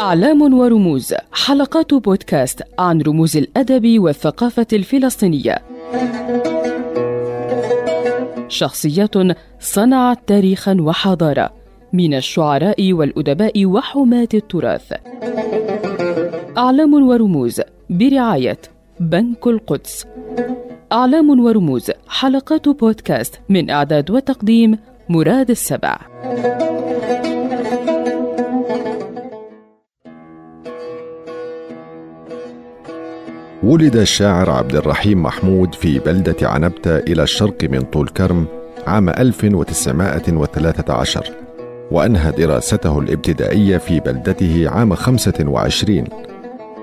أعلام ورموز حلقات بودكاست عن رموز الأدب والثقافة الفلسطينية. شخصيات صنعت تاريخا وحضارة من الشعراء والأدباء وحماة التراث. أعلام ورموز برعاية بنك القدس. أعلام ورموز حلقات بودكاست من إعداد وتقديم مراد السبع. ولد الشاعر عبد الرحيم محمود في بلدة عنبتة إلى الشرق من طول كرم عام 1913 وأنهى دراسته الابتدائية في بلدته عام 25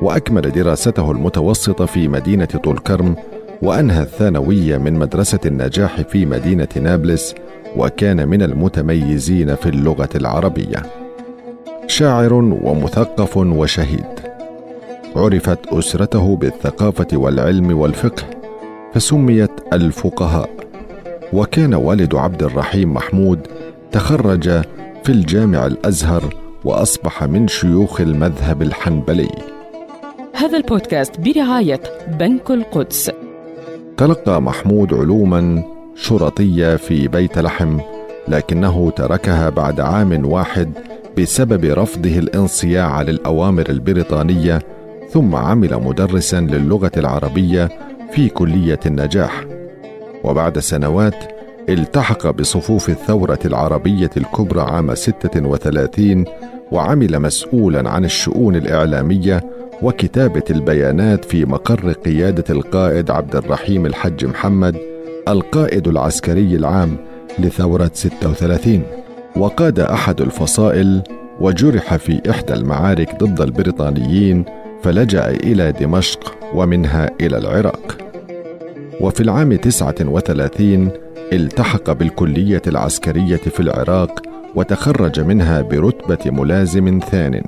وأكمل دراسته المتوسطة في مدينة طول كرم وأنهى الثانوية من مدرسة النجاح في مدينة نابلس وكان من المتميزين في اللغة العربية. شاعر ومثقف وشهيد. عرفت أسرته بالثقافة والعلم والفقه فسميت الفقهاء. وكان والد عبد الرحيم محمود تخرج في الجامع الأزهر وأصبح من شيوخ المذهب الحنبلي. هذا البودكاست برعاية بنك القدس. تلقى محمود علوما شرطية في بيت لحم لكنه تركها بعد عام واحد بسبب رفضه الانصياع للأوامر البريطانية ثم عمل مدرسا للغة العربية في كلية النجاح. وبعد سنوات التحق بصفوف الثورة العربية الكبرى عام 36 وعمل مسؤولا عن الشؤون الإعلامية وكتابة البيانات في مقر قيادة القائد عبد الرحيم الحج محمد القائد العسكري العام لثورة 36 وقاد أحد الفصائل وجرح في إحدى المعارك ضد البريطانيين فلجأ إلى دمشق ومنها إلى العراق. وفي العام 39 التحق بالكلية العسكرية في العراق وتخرج منها برتبة ملازم ثان.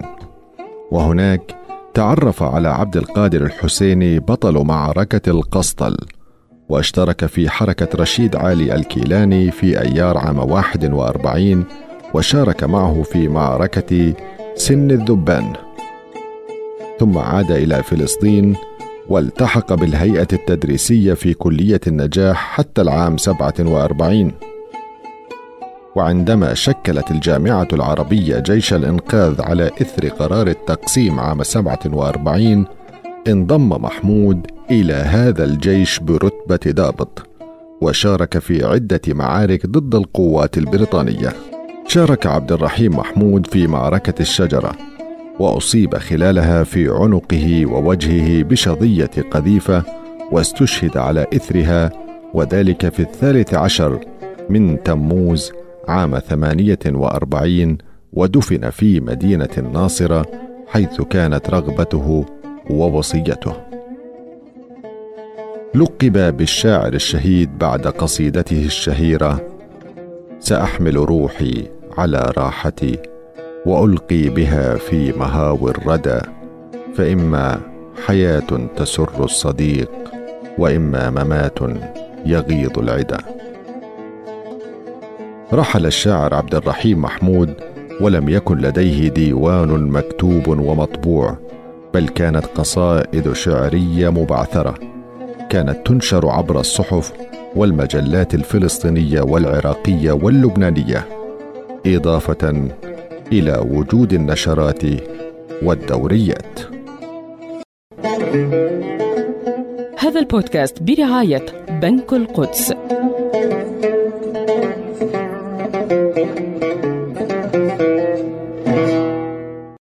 وهناك تعرف على عبد القادر الحسيني بطل معركة القسطل واشترك في حركة رشيد علي الكيلاني في أيار عام 41 وشارك معه في معركة سن الذبان. ثم عاد إلى فلسطين والتحق بالهيئة التدريسية في كلية النجاح حتى العام 47 وعندما شكلت الجامعة العربية جيش الإنقاذ على إثر قرار التقسيم عام 47 انضم محمود إلى هذا الجيش برتبة ضابط وشارك في عدة معارك ضد القوات البريطانية. شارك عبد الرحيم محمود في معركة الشجرة وأصيب خلالها في عنقه ووجهه بشظية قذيفة واستشهد على إثرها وذلك في الثالث عشر من تموز عام ثمانية وأربعين ودفن في مدينة الناصره حيث كانت رغبته ووصيته. لقب بالشاعر الشهيد بعد قصيدته الشهيرة سأحمل روحي على راحتي وألقي بها في مهاوي الردى فإما حياة تسر الصديق وإما ممات يغيظ العدا. رحل الشاعر عبد الرحيم محمود ولم يكن لديه ديوان مكتوب ومطبوع بل كانت قصائد شعرية مبعثرة. كانت تنشر عبر الصحف والمجلات الفلسطينية والعراقية واللبنانية إضافة إلى وجود النشرات والدوريات. هذا البودكاست برعاية بنك القدس.